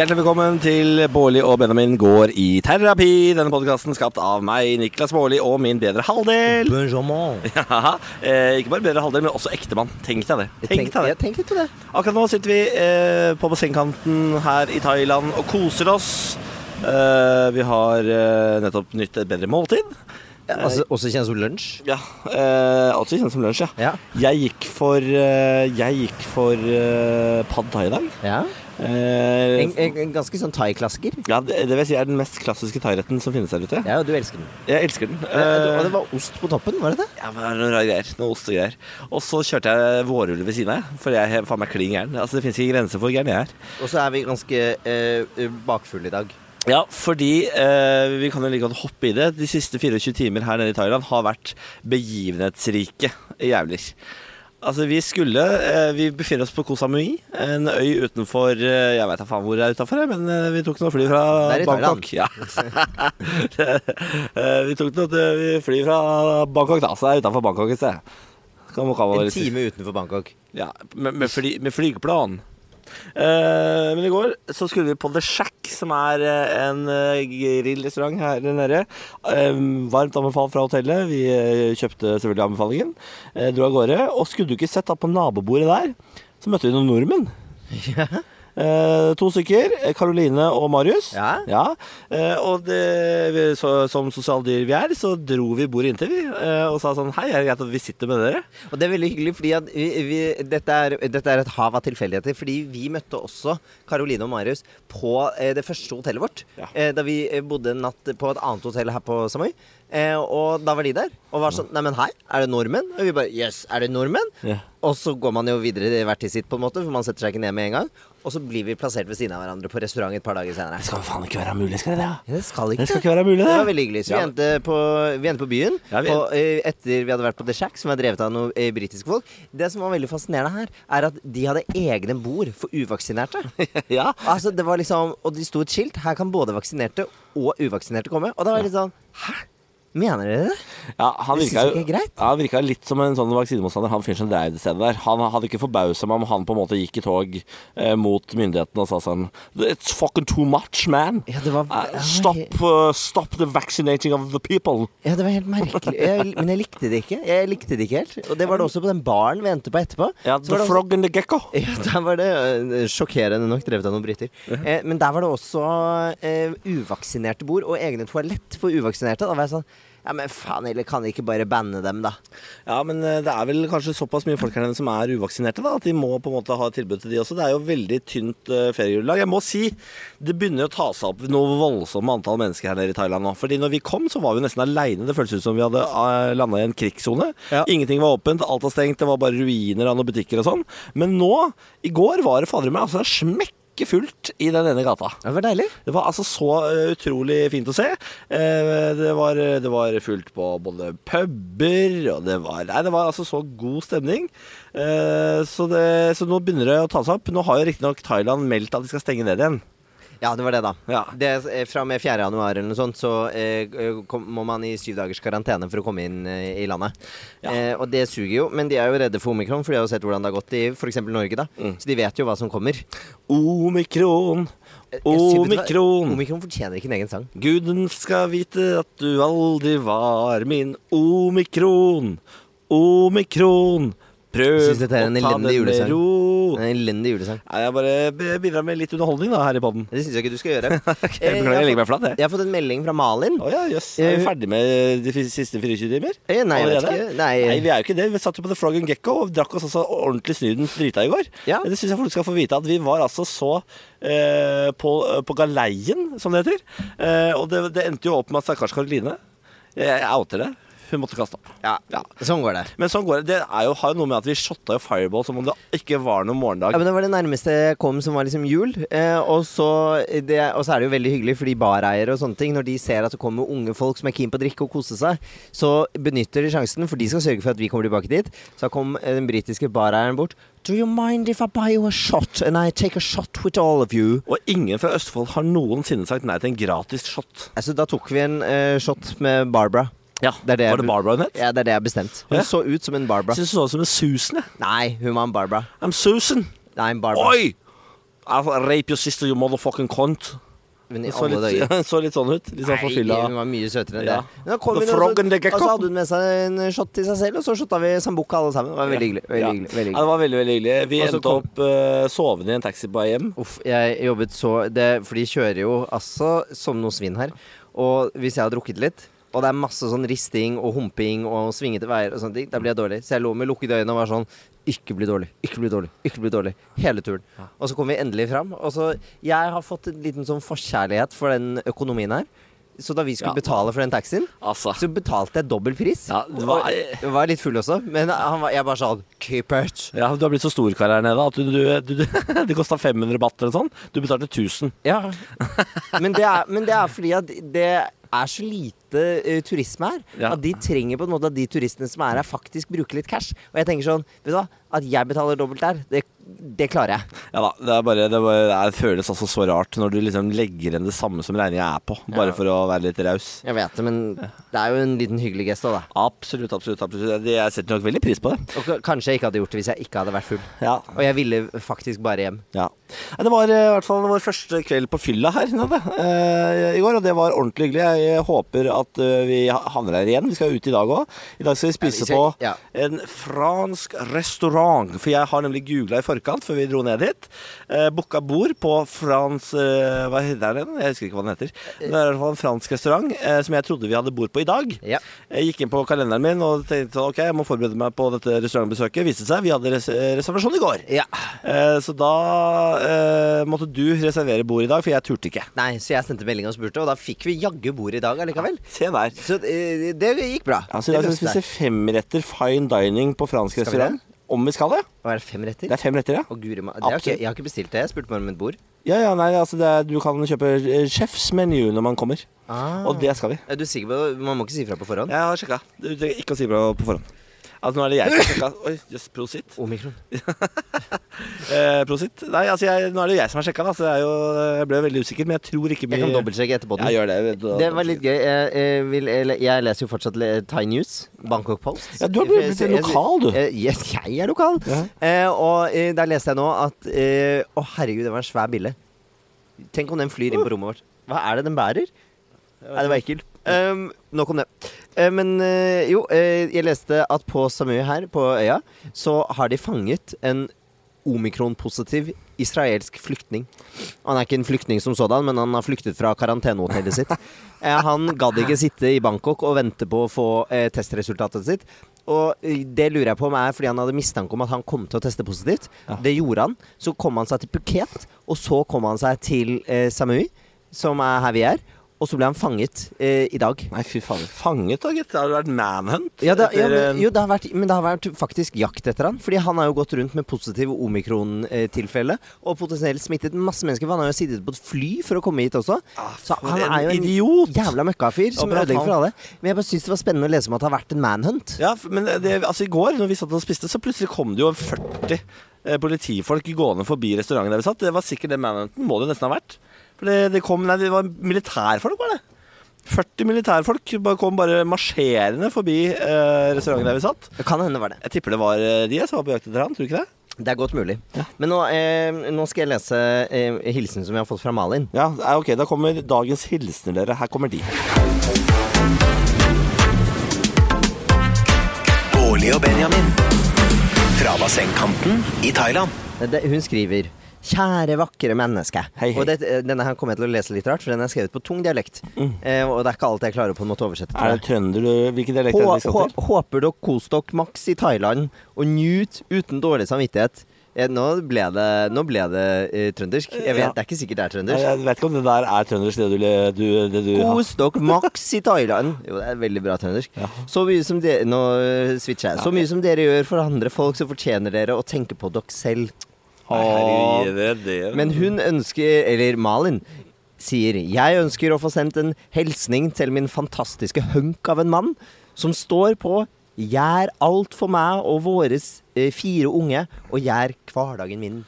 Hjertelig velkommen til Bårli og Benjamin går i terapi. Denne podkasten skapt av meg, Niklas Bårli, og min bedre halvdel. Benjamin. Ja, eh, ikke bare bedre halvdel, men også ektemann. Tenk deg det. Tenk deg det. Jeg litt på det. Akkurat nå sitter vi eh, på bassengkanten her i Thailand og koser oss. Eh, vi har eh, nettopp nytt et bedre måltid. Altså, også kjent som lunsj. Ja, eh, også kjent som lunsj, ja. Ja. Jeg gikk for eh, Jeg gikk for eh, pad thai i dag. ja. Eh, En, en, en ganske sånn thai-klassiker. ja, det, det vil si er den mest klassiske thairetten som finnes der ute. Ja, og du elsker den. Jeg elsker den. Eh, og det var ost på toppen, var det det? ja, men det var noen rare greier. Noe ost og greier. Og så kjørte jeg vårrulle ved siden av, for jeg er faen meg klin gæren. Altså, det fins ikke grenser for hvor gæren jeg er. Og så er vi ganske eh, bakfulle i dag. Ja, fordi eh, vi kan jo like godt hoppe i det. De siste 24 timer her nede i Thailand har vært begivenhetsrike jævler. Altså, vi skulle eh, Vi befinner oss på Koh Samui, en øy utenfor eh, Jeg veit da faen hvor det er utafor, men eh, vi tok noe fly fra Bangkok. Ja. Vi tok noe fly fra Bangkok, da, så det er utafor Bangkok et sted. En time utenfor Bangkok. ja, med, med, fly, med flygplan. Eh, men i går så skulle vi på The Shack, som er eh, en uh, grillrestaurant her nede. Eh, varmt anbefalt fra hotellet. Vi eh, kjøpte selvfølgelig anbefalingen. Eh, dro av gårde. Og skulle du ikke sett da på nabobordet der, så møtte vi noen nordmenn. Eh, to stykker. Karoline og Marius. Ja. Eh, og det, vi, så, som sosialdyr vi er, så dro vi bordet inntil, vi. eh, og sa sånn Hei, er det greit at vi sitter med dere? Og det er veldig hyggelig, fordi at vi, vi, dette, er, dette er et hav av tilfeldigheter. Fordi vi møtte også Karoline og Marius på eh, det første hotellet vårt. Ja. Eh, da vi eh, bodde en natt på et annet hotell her på Samøy. Eh, og da var de der. Og var sånn Nei, men hei, er det nordmenn? Og vi bare Jøss, yes, er det nordmenn? Ja. Og så går man jo videre hvert til sitt, på en måte, for man setter seg ikke ned med en gang. Og så blir vi plassert ved siden av hverandre på restaurant et par dager senere. Det skal faen ikke være mulig, skal det det? Ja, det skal ikke Det skal ikke være mulig, Det det. var veldig hyggelig. Så vi endte på, vi endte på byen Ja, vi- og eh, etter vi hadde vært på The Shack, som er drevet av noen eh, britiske folk. Det som var veldig fascinerende her, er at de hadde egne bord for uvaksinerte. ja. altså, det var liksom, og de sto et skilt. Her kan både vaksinerte og uvaksinerte komme. Og da var det litt sånn Hæ? Mener dere det? Ja, han virka det ikke greit. han virka litt som en sånn vaksinemotstander, han fyren som drev det stedet der. Han hadde ikke forbausa meg om han på en måte gikk i tog eh, mot myndighetene og sa sånn It's fucking too much, man. Ja, det var, Uh, stop, uh, stop the vaccinating of the people. Ja, det var helt merkelig. Jeg, men jeg likte det ikke. Jeg likte det ikke helt. Og det var det også på den baren vi endte på etterpå. Ja, the også- frog and the gecko. Ja, der var det eh, sjokkerende nok drevet av noen briter. Eh, men der var det også eh, uvaksinerte bord og egne toalett for uvaksinerte. Da var jeg sånn Ja, men faen heller, kan de ikke bare banne dem, da? Ja, men eh, det er vel kanskje såpass mye folk her nede som er uvaksinerte, da, at de må på en måte ha et tilbud til de også. Det er jo veldig tynt uh, feriegrunnlag. Jeg må si det begynner å ta seg opp noe voldsomt antall mennesker her nede i Thailand nå. Fordi når vi kom, så var vi nesten aleine. Det føltes ut som vi hadde uh, landa i en krigssone. Ja. Ingenting var åpent, alt var stengt, det var bare ruiner av noen butikker og sånn. Men nå, i går, var det fader meg altså smekk fullt i den ene gata. Det var deilig. Det var altså så eh, utrolig fint å se. Eh, det, var, det var fullt på både puber, og det var Nei, det var altså så god stemning. Eh, så, det, så nå begynner det å ta seg opp. Nå har jo riktignok Thailand meldt at de skal stenge ned igjen. Ja, det var det, da. Ja. Det, eh, fra og med 4. januar eller noe sånt, så eh, kom, må man i syv dagers karantene for å komme inn eh, i landet. Ja. Eh, og det suger jo, men de er jo redde for omikron, for de har jo sett hvordan det har gått i f.eks. Norge, da. Mm. Så de vet jo hva som kommer. Omikron, hva? omikron. Omikron fortjener ikke en egen sang. Guden skal vite at du aldri var min omikron. Omikron. Prøv Jeg å ta det med ro. En elendig julesang. Nei, jeg bare bidrar med litt underholdning da, her i podden. Det syns jeg ikke du skal gjøre. Jeg Eh, jeg legger meg flatt, jeg. Jeg har fått en melding fra Malin. Oh, ja, yes. Er vi Eh, ferdig med de siste 24 timer? Eh, Nei, jeg. Nei, Nei, vi er jo ikke det. Vi satt jo på The Frog and Gecko og drakk oss altså ordentlig snyden drita i går. Ja. Det syns jeg folk skal få vite, at vi var altså så eh, på, på galeien, som det heter. Eh, og det, det endte jo opp med at stakkars Karoline Jeg, jeg outer det. Hun måtte kaste opp. ja, Ja. sånn går det. Men sånn går det. Det er jo, har jo noe med at vi shotta jo Fireball som om det ikke var noen morgendag. Ja, men Det var det nærmeste jeg kom som var liksom jul. Eh, og, så, det, og så er det jo veldig hyggelig, fordi bareiere og sånne ting, når de ser at det kommer unge folk som er keen på å drikke og kose seg, så benytter de sjansen, for de skal sørge for at vi kommer tilbake dit. Så da kom eh, den britiske bareieren bort. Do you mind if I buy you a shot, and I take a shot with all of you? Og ingen fra Østfold har noensinne sagt nei til en gratis shot. Altså, da tok vi en eh, shot med Barbara. Ja, Det det Var det Barbara hun het? Ja, det er det jeg har bestemt. Hun Ja. så ut som en Barbara. Syns hun så ut som en Susan. jeg. Nei, hun var en Barbara. I'm Susan. Nei, en Barbara. Oi! I'll rape your sister, you motherfucking cunt. Men i så alle litt, dager. så litt sånn ut. Litt sånn for hun var mye søtere enn Ja. det. Men da kom hun, og så-. Og så hadde hun med seg en shot til seg selv, og så shotta vi sambuca alle sammen. Det var veldig hyggelig. Veldig Ja. hyggelig, veldig Ja, hyggelig. det var veldig, veldig hyggelig. Vi Også endte kom- opp uh, sovende i en taxi på hjem. Uff, jeg jobbet så det, For de kjører jo altså som noe svin her. Og hvis jeg har drukket litt, og det er masse sånn risting og humping og svingete veier og sånne ting, da blir jeg dårlig. Så jeg lå med lukkede øyne og var sånn Ikke bli dårlig, ikke bli dårlig, ikke bli dårlig. Hele turen. Og så kom vi endelig fram. Og så Jeg har fått en liten sånn forkjærlighet for den økonomien her. Så da vi skulle Ja. betale for den taxien, Altså. så betalte jeg dobbel pris. Ja, det var- jeg var litt full også, men han var, jeg bare sånn Keep it. Ja, du har blitt så stor her nede at du, du, du, det kosta 500 baht eller sånn. Du betalte 1000. Ja. Men det er, men det er fordi at det er så lite eh, turisme her. Ja. At de trenger på en måte at de turistene som er her, faktisk bruker litt cash. Og jeg tenker sånn, vet du hva, at jeg betaler dobbelt der, det, det klarer jeg. Ja da, det, er bare, det, bare, det føles altså så rart når du liksom legger igjen det samme som regninga er på, bare Ja. for å være litt raus. Jeg vet det, men det er jo en liten hyggelig gest òg, da. Absolutt, absolutt. absolutt. Jeg setter nok veldig pris på det. Og kanskje jeg ikke hadde gjort det hvis jeg ikke hadde vært full. Ja. Og jeg ville faktisk bare hjem. Ja. Det var eh, i hvert fall vår første kveld på fylla her nede eh, i går, og det var ordentlig hyggelig. Jeg håper at eh, vi ha- havner her igjen. Vi skal ut i dag òg. I dag skal vi spise Ja, vi på skal- en fransk restaurant. For jeg har nemlig googla i forkant før vi dro ned hit. Eh, Booka bord på frans... Eh, hva heter den? Jeg husker ikke hva den heter. Det er i hvert fall en fransk restaurant eh, som jeg trodde vi hadde bord på i dag. Ja. Jeg gikk inn på kalenderen min og tenkte sånn, ok, jeg må forberede meg på dette restaurantbesøket. Viste seg vi hadde res reservasjon i går. ja. Eh, så da eh, måtte du reservere bord i dag, for jeg turte ikke. Nei, så jeg sendte melding og spurte, og da fikk vi jaggu bord i dag allikevel. Se der. Så eh, det gikk bra. Altså, I dag skal vi spise femretter fine dining på fransk restaurant. Om vi skal det? Hva er det, fem retter? Det er fem retter, ja. Å, guri det ikke, jeg har ikke bestilt det. Jeg spurte bare om et bord. Ja, ja, nei, altså det er, Du kan kjøpe chefs menu når man kommer. Ah. Og det skal vi. Er du sikker på? Man må ikke si fra på forhånd? Jeg har sjekka. Du trenger ikke å si fra på forhånd. Altså, nå er det jeg som har sjekka. Oi, jøss, prosit. Omikron. Eh, prosit. Nei, altså, jeg, nå er det jeg som har sjekka, da, så jeg, jo, jeg ble veldig usikker. Men jeg tror ikke vi Jeg kan dobbeltsjekke etterpå. Ja, gjør det. Da. Det var litt gøy. Jeg, jeg, vil, jeg, jeg leser jo fortsatt Thai News. Bangkok Post. Ja, du har blitt Jeg- jeg- lokal, du. Eh, Yes, jeg er lokal. Ja. Eh, og eh, der leste jeg nå at eh, Å, herregud, det var en svær bille. Tenk om den flyr inn på rommet vårt. Hva er det den bærer? Nei, det var ekkelt. Um, nok om det. Uh, men uh, jo, uh, jeg leste at på Samøy her, på øya, så har de fanget en omikron-positiv israelsk flyktning. Han er ikke en flyktning som sådan, men han har flyktet fra karantenehotellet sitt. Eh, han gadd ikke sitte i Bangkok og vente på å få testresultatet sitt. Og det lurer jeg på om er fordi han hadde mistanke om at han kom til å teste positivt. Ja. Det gjorde han. Så kom han seg til Phuket, og så kom han seg til eh, Samui, som er her vi er. Og så ble han fanget eh, i dag. Nei, fy faen. Fanget, da, gitt. Det har vært manhunt. Ja, det, ja, men, eh, jo, det har vært, men det har vært faktisk jakt etter han. Fordi han har jo gått rundt med positiv omikron-tilfelle og potensielt smittet masse mennesker. For han har jo sittet på et fly for å komme hit også. Ah, Så han er jo en idiot. jævla møkkafyr som ødelegger for alle. Men jeg bare syns det var spennende å lese om at det har vært en manhunt. Ja, men det, altså i går, når vi satt og spiste, så plutselig kom det jo 40 eh, politifolk gående forbi restauranten der vi satt. Det var sikkert det manhunten. Må det nesten ha vært. For det, det kom Nei, det var militærfolk, var det. 40 militærfolk kom bare marsjerende forbi eh, restauranten der vi satt. Det kan hende var det. Jeg tipper det var eh, de som var på jakt etter han, tror du ikke det? Det er godt mulig. Ja. Men nå, eh, nå skal jeg lese eh, hilsenen som vi har fått fra Malin. Ja, eh, ok, da kommer dagens hilsener, dere. Her kommer de. Bårli og Benjamin. Fra bassengkanten i Thailand. Det, hun skriver Kjære, vakre menneske. Hei, hei. Og det, denne her kommer jeg til å lese litt rart, for den er skrevet på tung dialekt. Eh, og det er ikke alt jeg klarer å på en måte oversette Mm. Er det trønder du Hvilken dialekt er det vi skal til? håper dere koser dere maks i Thailand, og nyt uten dårlig samvittighet. Eh, nå ble det, nå ble det eh, trøndersk. Jeg vet, Ja. Det er ikke sikkert det er trøndersk. Jeg vet ikke om det der er trøndersk, det du, du, det du. Kos dere maks i Thailand. Jo, det er veldig bra trøndersk. Ja. Så mye som dere Nå eh, switcher jeg. Så mye som dere gjør for andre folk, så fortjener dere å tenke på dere selv. Det, det. Men hun ønsker, eller Malin, sier Jeg ønsker å få sendt en hilsning til min fantastiske hunk av en mann som står på Gjør alt for meg og våre eh, fire unge, og gjør hverdagen min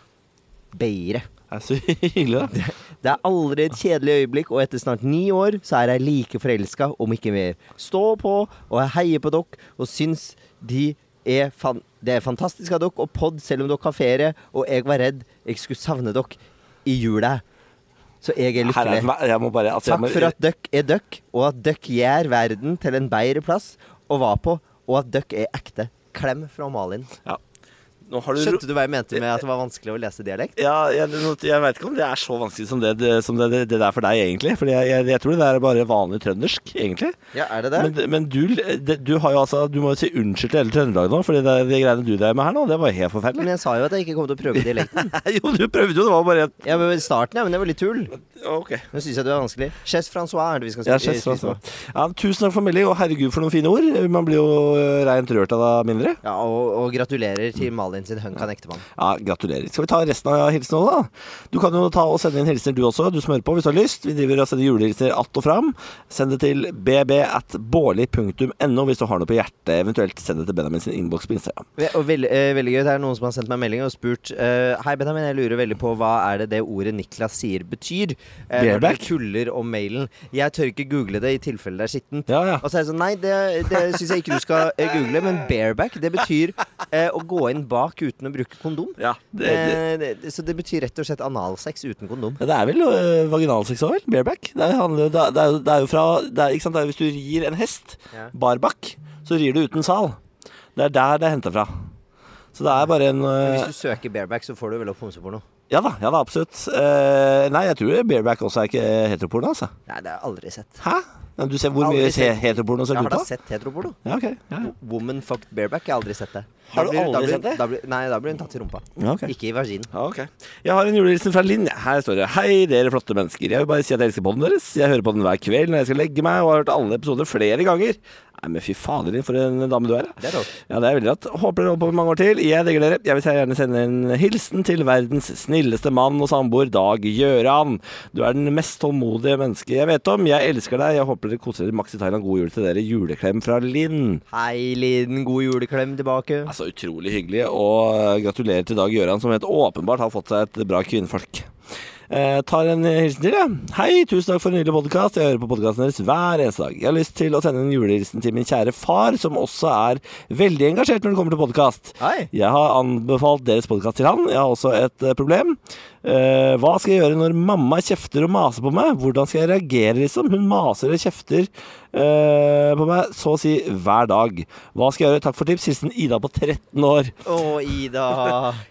bedre. Det er så hyggelig, da. Det er aldri et kjedelig øyeblikk, og etter snart ni år så er jeg like forelska, om ikke mer. Stå på, og jeg heier på dere, og syns de er fan det er fantastisk av dere og pod, selv om dere har ferie. Og jeg var redd jeg skulle savne dere i jula. Så jeg er lykkelig. jeg bare altså, Takk for at dere er dere, og at dere gjør verden til en bedre plass å være på, og at dere er ekte. Klem fra Malin. ja. Du Skjønte du hva jeg mente med at det var vanskelig å lese dialekt? Ja, jeg, jeg veit ikke om det er så vanskelig som det, det, som det, det, er for deg, egentlig. Fordi jeg, jeg, jeg tror det er bare vanlig trøndersk, egentlig. Ja, er det det? Men, men du, du har jo altså Du må jo si unnskyld til hele Trøndelag nå, det, de greiene du drev med her nå, det var helt forferdelig. Men jeg sa jo at jeg ikke kom til å prøve dialekten. jo, du prøvde jo, det var bare et Ja, men starten, ja, men det var litt tull. Ok. Nå syns jeg det var vanskelig. Chess Francois er det vi skal Ja, sjef, altså. ja, tusen takk for melding, og herregud for noen fine ord. Man blir jo eh, reint rørt av det mindre. Ja, og, og gratulerer til Malin sin Hunkan ektemann. Ja, Gratulerer. Skal vi ta resten av hilsenene, da? Du kan jo ta og sende inn hilsener du også, du som hører på, hvis du har lyst. Vi driver og sender julehilsener att og fram. Send det til bb.bårli.no hvis du har noe på hjertet. Eventuelt send det til Benjamin sin innboks på Instagram. Og veld, eh, veldig gøy. Det er noen som har sendt meg melding og spurt eh, Hei, Benjamin, jeg lurer veldig på hva er det det ordet Niklas sier betyr? Eh, når du tuller om mailen. Jeg tør ikke google det i tilfelle det er skittent. Ja, ja. Og så er jeg sånn Nei, det, det syns jeg ikke du skal google. Men bareback, det betyr å gå inn bak uten å bruke kondom. Ja, det, det, Eh, så det betyr rett og slett analsex uten kondom. ja, det er vel øh, vaginalsex òg, vel? Bareback? Det er, det, er, det, er, er jo fra det er, Hvis du rir en hest, Ja. barback, så rir du uten sal. Det er der det er henta fra. Så det er bare en øh, hvis du søker bareback, så får du vel opp homseporno? Ja da, ja da, absolutt. Eh, nei, jeg tror bareback også er ikke heteroporno, altså. Nei, det har jeg aldri sett. Hæ? Men du ser hvor mye sett. he- heteroporno ser Jeg har da sett heteroporno. Ja, okay. Ja, ja. Woman fucked bareback. Jeg har aldri sett det. Har du aldri sett det? Da blir, nei, da blir hun tatt i rumpa. Okay. Ikke i vaginen. Okay. Jeg har en julehilsen fra Linn. Her står det Hei, dere flotte mennesker. Jeg vil bare si at jeg elsker poden deres. Jeg hører på den hver kveld når jeg skal legge meg, og har hørt alle episoder flere ganger. Nei, men fy fader, for en dame du er. Det er rått. Ja, det er veldig rått. Håper dere holder på mange år til. Jeg digger dere. Jeg vil gjerne sende en hilsen til verdens snilleste mann og samboer, Dag Gjøran. Du er den mest tålmodige mennesket jeg vet om. Jeg elsker deg. Jeg håper dere koser dere maks i Thailand. God jul til dere. Juleklem fra Linn. Hei, Linn. God juleklem tilbake. Altså, utrolig hyggelig, og gratulerer til Dag Gjøran, som helt åpenbart har fått seg et bra kvinnfolk. Eh, tar en hilsen til, jeg. Hei, tusen takk for en nydelig podkast. Jeg hører på podkasten deres hver eneste dag. Jeg har lyst til å sende en julehilsen til min kjære far, som også er veldig engasjert når det kommer til podkast. Jeg har anbefalt deres podkast til han. Jeg har også et eh, problem. Eh, hva skal jeg gjøre når mamma kjefter og maser på meg? Hvordan skal jeg reagere, liksom? Hun maser og kjefter eh, på meg så å si hver dag. Hva skal jeg gjøre? Takk for tips. Hilsen Ida på 13 år. Å, Ida.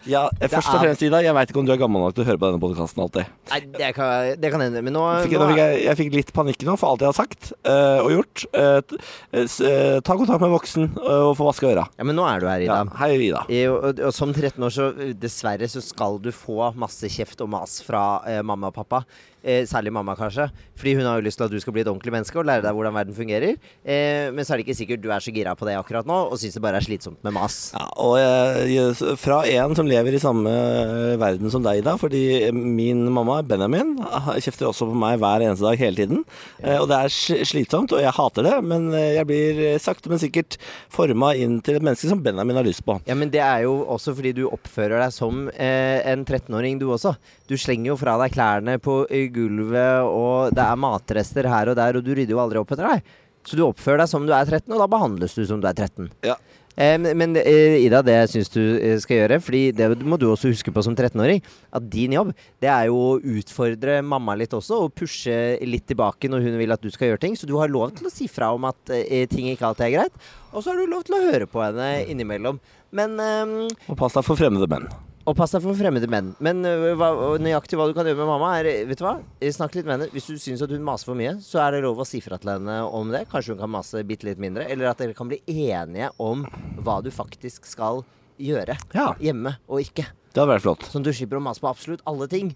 Ja, eh, Først og fremst, Ida, jeg veit ikke om du er gammel nok til å høre på denne podkasten alltid. Nei, det kan, det kan hende. Men nå, Fikk, nå nå fikk jeg, jeg fikk litt panikk nå for alt jeg har sagt uh, og gjort. Uh, ta kontakt med voksen og få vaska øra. Ja, men nå er du her, Ida. Ja, hei, Ida. I, Og, og som 13 år, så dessverre så skal du få masse kjeft og mas fra mamma og pappa. Særlig mamma, kanskje. Fordi hun har jo lyst til at du skal bli et ordentlig menneske og lære deg hvordan verden fungerer. Eh, men så er det ikke sikkert du er så gira på det akkurat nå, og syns det bare er slitsomt med mas. Ja, og jeg, fra en som lever i samme eh, verden som deg, da, fordi min mamma, Benjamin, ah, kjefter også på meg hver eneste dag hele tiden. Eh, Og det er slitsomt, og jeg hater det, men eh, jeg blir eh, sakte, men sikkert forma inn til et menneske som Benjamin har lyst på. Ja, men det er jo også fordi du oppfører deg som eh, en 13-åring, du også. Du slenger jo fra deg klærne på eh, gulvet, og det er matrester her og der, og du rydder jo aldri opp etter deg. Så du oppfører deg som du er 13, og da behandles du som du er 13. Ja. Eh, men eh, Ida, det syns du eh, skal gjøre, Fordi det må du også huske på som 13-åring, at din jobb det er jo å utfordre mamma litt også, og pushe litt tilbake når hun vil at du skal gjøre ting. Så du har lov til å si fra om at eh, ting ikke alltid er greit, og så har du lov til å høre på henne innimellom. Men eh, Og pass deg for fremmede menn. Og pass deg for fremmede menn. Men øh, hva, nøyaktig hva du kan gjøre med mamma, er Vet du hva? Eh, Snakk litt med henne. Hvis du syns at hun maser for mye, så er det lov å si fra til henne om det. Kanskje hun kan mase bitte litt mindre. Eller at dere kan bli enige om hva du faktisk skal gjøre Ja, hjemme og ikke. det hadde vært flott. Sånn du slipper å mase på absolutt alle ting.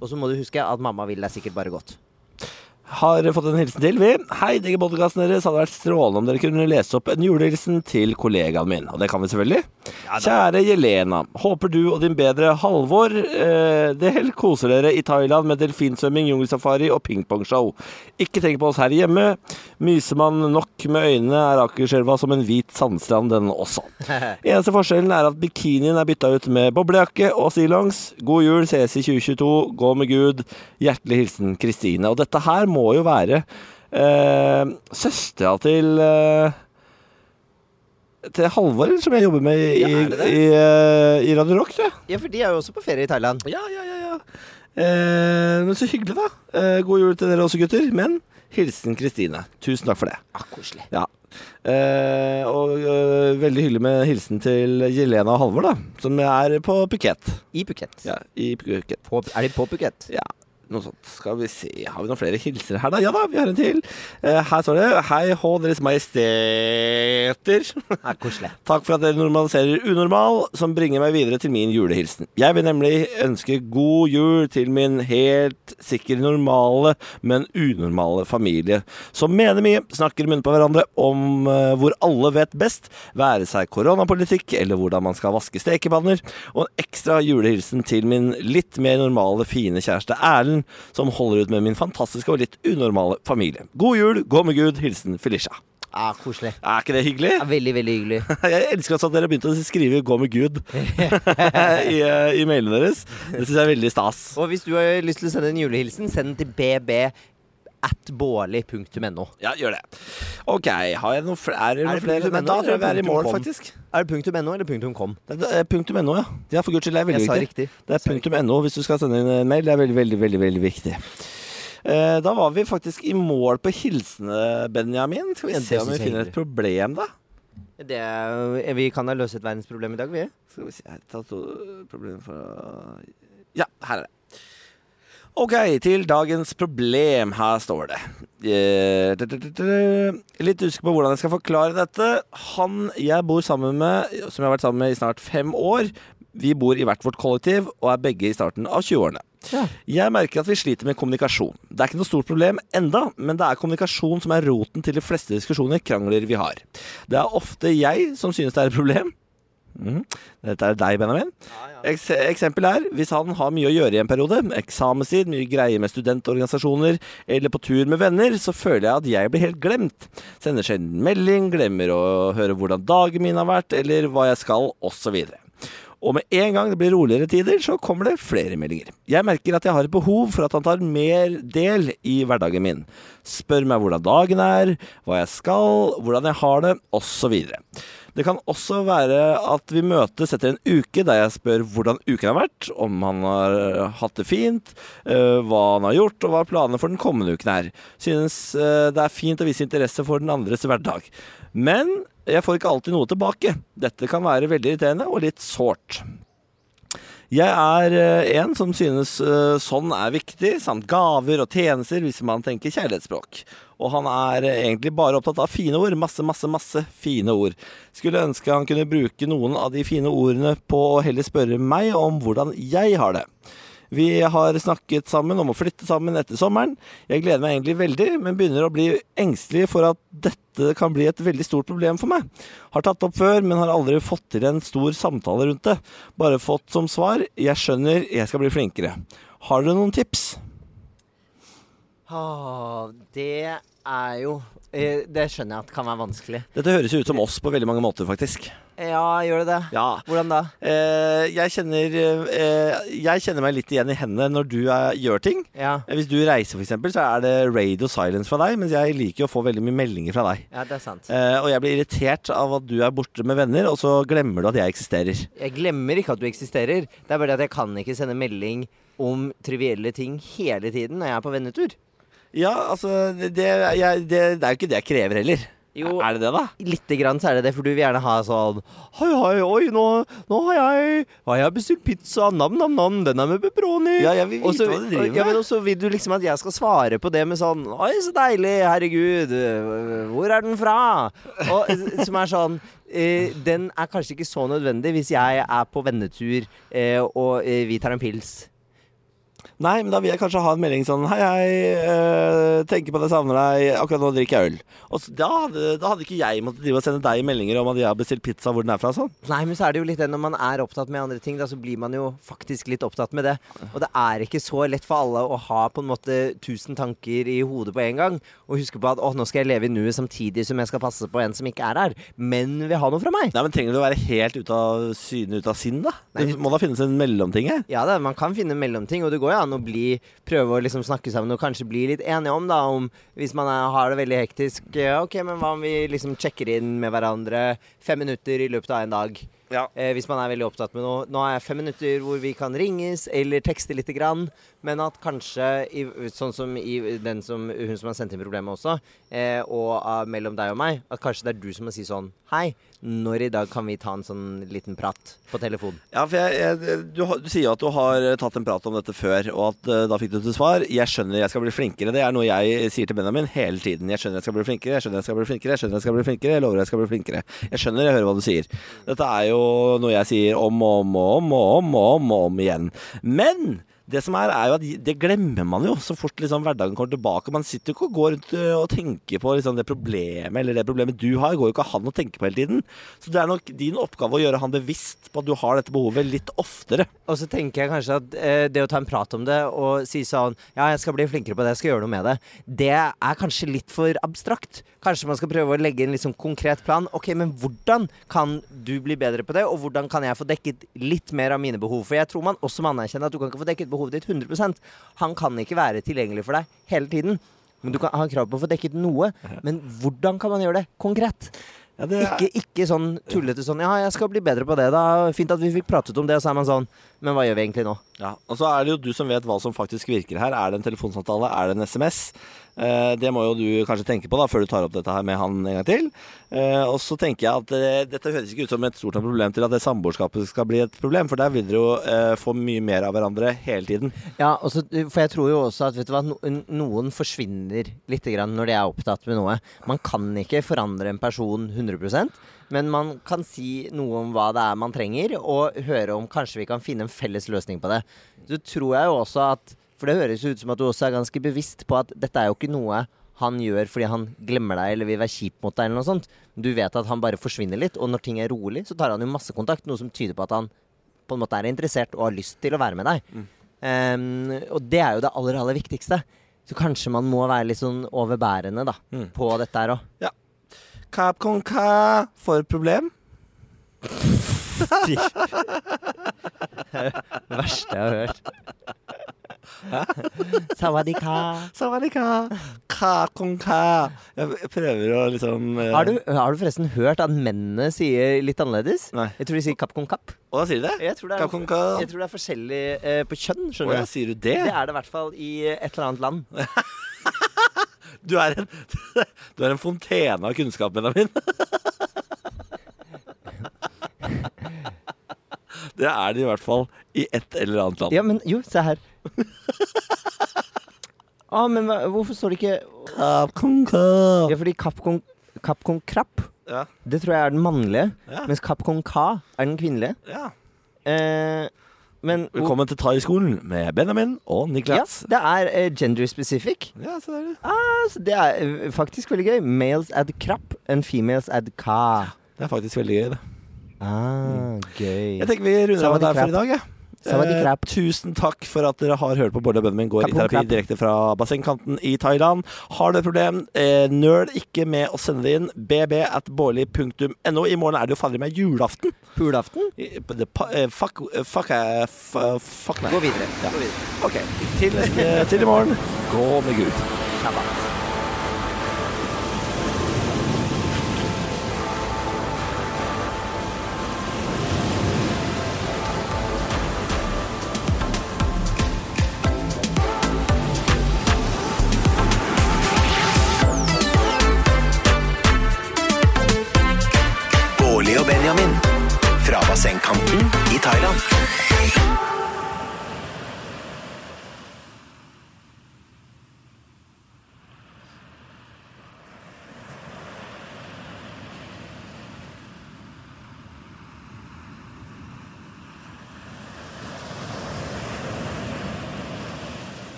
Og så må du huske at mamma vil deg sikkert bare godt. Har fått en hilsen til, vi. Hei, digger podkasten deres. Hadde vært strålende om dere kunne lese opp en julehilsen til kollegaen min. Og det kan vi selvfølgelig. Kjære Jelena. Håper du og din bedre Halvor eh, del koser dere i Thailand med delfinsvømming, jungelsafari og pingpongshow. Ikke tenk på oss her hjemme. Myser man nok med øynene, er Akerselva som en hvit sandstrand, den også. Eneste forskjellen er at bikinien er bytta ut med boblejakke og stillongs. God jul, ses i 2022. Gå med Gud. Hjertelig hilsen Kristine. Og dette her må jo være eh, søstera til eh, til Halvor, som jeg jobber med i, Ja, det det? i, eh, i Radio Rock, tror jeg. Ja, for de er jo også på ferie i Thailand. Ja, ja, ja, ja. Eh, men så hyggelig, da. Eh, god jul til dere også, gutter. Men hilsen Kristine. Tusen takk for det. Ah, koselig. Ja. Eh, og eh, veldig hyggelig med hilsen til Jelena og Halvor, da. Som er på Phuket. I Phuket. Ja, i Phuket. På, er de på Phuket? Ja, noe sånt. Skal vi se, har vi noen flere hilsener her, da? Ja da, vi har en til. Uh, her står det Hei hå, Deres Majesteter. Ja, koselig. Takk for at dere normaliserer unormal, som bringer meg videre til min julehilsen. Jeg vil nemlig ønske god jul til min helt sikkert normale, men unormale familie, som mener mye, snakker i munnen på hverandre om uh, hvor alle vet best, være seg koronapolitikk eller hvordan man skal vaske stekepanner, og en ekstra julehilsen til min litt mer normale, fine kjæreste Erlend, som holder ut med min fantastiske og litt unormale familie. God jul, gå med Gud, hilsen Felicia. Ja, koselig. Er ikke det hyggelig? Ja, veldig, veldig hyggelig. Jeg elsker også at dere har begynt å skrive 'gå med Gud' i, eh, i mailene deres. Det syns jeg er veldig stas. Og hvis du har lyst til å sende en julehilsen, send den til bb at bårli.no. Ja, gjør det. OK, har jeg noe fl er det Er det flere? Men da tror jeg vi er i mål, faktisk. Er det punktum .no eller punktum .com? Det er eh, punktum .no, ja. Ja, for guds skyld, det er veldig Jeg viktig. riktig. Det er punktum .no hvis du skal sende inn en mail. Det er veldig, veldig, veldig, veldig viktig. Eh, da var vi faktisk i mål på hilsene, Benjamin. Skal vi se om vi jeg er finner et problem, da? Det vi kan da løse et verdensproblem i dag, vi. Skal vi se her tatt for å Ja, her er det. Ok, til dagens problem. Her står det. Eh, Litt usikker på hvordan jeg skal forklare dette. Han jeg bor sammen med, som jeg har vært sammen med i snart fem år, vi bor i hvert vårt kollektiv og er begge i starten av 20-årene. Ja. Jeg merker at vi sliter med kommunikasjon. Det er ikke noe stort problem enda, men det er kommunikasjon som er roten til de fleste diskusjoner, krangler vi har. Det er ofte jeg som synes det er et problem. Mhm. Dette er deg, Benjamin. Eks eksempel er hvis han har mye å gjøre i en periode, eksamenstid, mye greier med studentorganisasjoner eller på tur med venner, så føler jeg at jeg blir helt glemt. Sender sjelden melding, glemmer å høre hvordan dagen min har vært, eller hva jeg skal, osv. Og med en gang det blir roligere tider, så kommer det flere meldinger. Jeg merker at jeg har et behov for at han tar mer del i hverdagen min. Spør meg hvordan dagen er, hva jeg skal, hvordan jeg har det, osv. Det kan også være at vi møtes etter en uke der jeg spør hvordan uken har vært, om han har øh, hatt det fint, øh, hva han har gjort, og hva planene for den kommende uken er. Synes øh, det er fint å vise interesse for den andres hverdag. Men jeg får ikke alltid noe tilbake. Dette kan være veldig irriterende og litt sårt. Jeg er eh, en som synes eh, sånn er viktig, samt gaver og tjenester hvis man tenker kjærlighetsspråk. Og han er eh, egentlig bare opptatt av fine ord. Masse, masse, masse fine ord. Skulle ønske han kunne bruke noen av de fine ordene på å heller spørre meg om hvordan jeg har det. Vi har snakket sammen om å flytte sammen etter sommeren. Jeg gleder meg egentlig veldig, men begynner å bli engstelig for at dette kan bli et veldig stort problem for meg. Har tatt opp før, men har aldri fått til en stor samtale rundt det. Bare fått som svar 'jeg skjønner, jeg skal bli flinkere'. Har dere noen tips? Ah, det er jo eh, Det skjønner jeg at kan være vanskelig. Dette høres jo ut som oss på veldig mange måter, faktisk. Ja, gjør det det? Ja. Hvordan da? Eh, jeg, kjenner, eh, jeg kjenner meg litt igjen i hendene når du er, gjør ting. Ja, Eh, Hvis du reiser, f.eks., så er det radio silence fra deg, mens jeg liker å få veldig mye meldinger fra deg. ja det er sant. Eh, og jeg blir irritert av at du er borte med venner, og så glemmer du at jeg eksisterer. Jeg glemmer ikke at du eksisterer. Det er bare det at jeg kan ikke sende melding om trivielle ting hele tiden når jeg er på vennetur. Ja, altså det, jeg, det, det er jo ikke det jeg krever heller. Jo. Er det det, da? Lite grann så er det det, for du vil gjerne ha sånn Hei, hei, oi, nå, nå har jeg Har jeg bestilt pizza, nam-nam-nam, den er med pepperoni. Ja, jeg vil vite Og så- hva du driver Ja, men også vil du liksom at jeg skal svare på det med sånn Oi, så deilig, herregud, hvor er den fra? Og, som er sånn Uh, Den er kanskje ikke så nødvendig hvis jeg er på vennetur uh, og uh, vi tar en pils. Nei, men da vil jeg kanskje ha en melding sånn Hei, hei, øh, tenker på at jeg savner deg, akkurat nå drikker jeg øl. Og så, da, hadde, da hadde ikke jeg måttet drive og sende deg meldinger om at jeg har bestilt pizza, hvor den er fra sånn. Nei, men så er det jo litt det når man er opptatt med andre ting, da, så blir man jo faktisk litt opptatt med det. Og det er ikke så lett for alle å ha på en måte tusen tanker i hodet på en gang. Og huske på at å, nå skal jeg leve i nuet samtidig som jeg skal passe på en som ikke er her, men vil ha noe fra meg. Nei, men Trenger du å være helt ute av syne, ute av sinn, da? Nei, Det må da finnes en mellomting her? Ja da, man kan finne mellomting, og det går jo ja, an å bli prøve å liksom snakke sammen og kanskje bli litt enige om, da, om hvis man er, har det veldig hektisk eh, OK, men hva om vi liksom sjekker inn med hverandre fem minutter i løpet av en dag? Ja. Eh, hvis man er veldig opptatt med noe. Nå er jeg fem minutter hvor vi kan ringes eller tekste lite grann. Men at kanskje, i, sånn som i den som, hun som har sendt inn problemet også, eh, og uh, mellom deg og meg, at kanskje det er du som må si sånn Hei, når i dag kan vi ta en sånn liten prat på telefon? Ja, for jeg, jeg, du, du sier jo at du har tatt en prat om dette før, og at uh, da fikk du til svar. Jeg skjønner jeg skal bli flinkere. Det er noe jeg sier til Benjamin hele tiden. Jeg skjønner jeg skal bli flinkere, jeg skjønner jeg skal bli flinkere, jeg skjønner jeg skal bli flinkere, jeg lover jeg skal bli flinkere. Jeg skjønner, jeg hører hva du sier. Dette er jo noe jeg sier om og om og om og om og om, og om igjen. Men det som er, er jo at det glemmer man jo så fort liksom hverdagen kommer tilbake. Man sitter jo ikke og går rundt øh, og tenker på liksom det problemet eller det problemet du har. går jo ikke han å tenke på hele tiden. Så det er nok din oppgave å gjøre han bevisst på at du har dette behovet litt oftere. Og så tenker jeg kanskje at eh, det å ta en prat om det og si sånn Ja, jeg skal bli flinkere på det, jeg skal gjøre noe med det. Det er kanskje litt for abstrakt. Kanskje man skal prøve å legge en litt sånn konkret plan. Ok, men hvordan kan du bli bedre på det, og hvordan kan jeg få dekket litt mer av mine behov? For jeg tror man også må anerkjenne at du kan ikke få dekket behovet ditt 100% Han kan ikke være tilgjengelig for deg hele tiden. Men du kan ha krav på å få dekket noe. Men hvordan kan man gjøre det konkret? Ja, det er- Ikke, ikke sånn tullete sånn Ja, jeg skal bli bedre på det, da. Fint at vi fikk pratet om det. Og så er man sånn Men hva gjør vi egentlig nå? Ja, og så er det jo du som vet hva som faktisk virker her. Er det en telefonsamtale? Er det en SMS? Eh, det må jo du kanskje tenke på da før du tar opp dette her med han en gang til. Eh, og så tenker jeg at eh, dette høres ikke ut som et stort problem til at det samboerskapet skal bli et problem, for der vil dere jo få mye mer av hverandre hele tiden. Ja, også, for jeg tror jo også at vet du hva, noen forsvinner litt grann når de er opptatt med noe. Man kan ikke forandre en person 100% men man kan si noe om hva det er man trenger, og høre om kanskje vi kan finne en felles løsning på det. Så tror jeg jo også at For det høres ut som at du også er ganske bevisst på at dette er jo ikke noe han gjør fordi han glemmer deg eller vil være kjip mot deg. eller noe sånt. Du vet at han bare forsvinner litt, og når ting er rolig, så tar han jo masse kontakt. Noe som tyder på at han på en måte er interessert og har lyst til å være med deg. Ehm, og det er jo det aller, aller viktigste. Så kanskje man må være litt sånn overbærende da, Mm. på dette her òg. Capcom Ka for problem? Det verste jeg har hørt. Sawadika. Sawadika. Capcom Ca. Jeg prøver å liksom eh, Har du, har du forresten hørt at mennene sier litt annerledes? Nei. Jeg tror de sier kapp kong kapp. Å, sier de det? Jeg tror det er, Ca. jeg tror det er forskjellig eh, på kjønn, skjønner du. sier du det? Det er det i hvert fall i et eller annet land. Du er en, du er en fontene av kunnskap, Benjamin. Det er det i hvert fall i et eller annet land. Ja, men jo, se her. ah, men hva, hvorfor står det ikke Capcom Ca. Ja, fordi Capcom, Capcom Krapp, Ja. det tror jeg er den mannlige. Ja. Mens Capcom K er den kvinnelige. ja. Eh, men Velkommen til Thaiskolen med Benjamin og Ja, Niklas. det er eh, gender specific. Ja, så er det. Ah, så det er eh, faktisk veldig gøy. Males at krapp and females at ka. Det er faktisk veldig gøy, det. Ah, gøy. Jeg tenker vi runder av Sawadee der for i dag, jeg. Eh, tusen takk for at dere har hørt på Bård og Benjamin går i terapi direkte fra bassengkanten i Thailand. Har du et problem, eh, nøl ikke med å sende det inn. bb at bårli.no. I morgen er det jo fader meg julaften. Julaften? Eh, Fuck, eh, fuck, eh, fuck nei. Gå videre. Ja. Gå videre. Ok, til, til i morgen. Gå med Gud. Shabbat.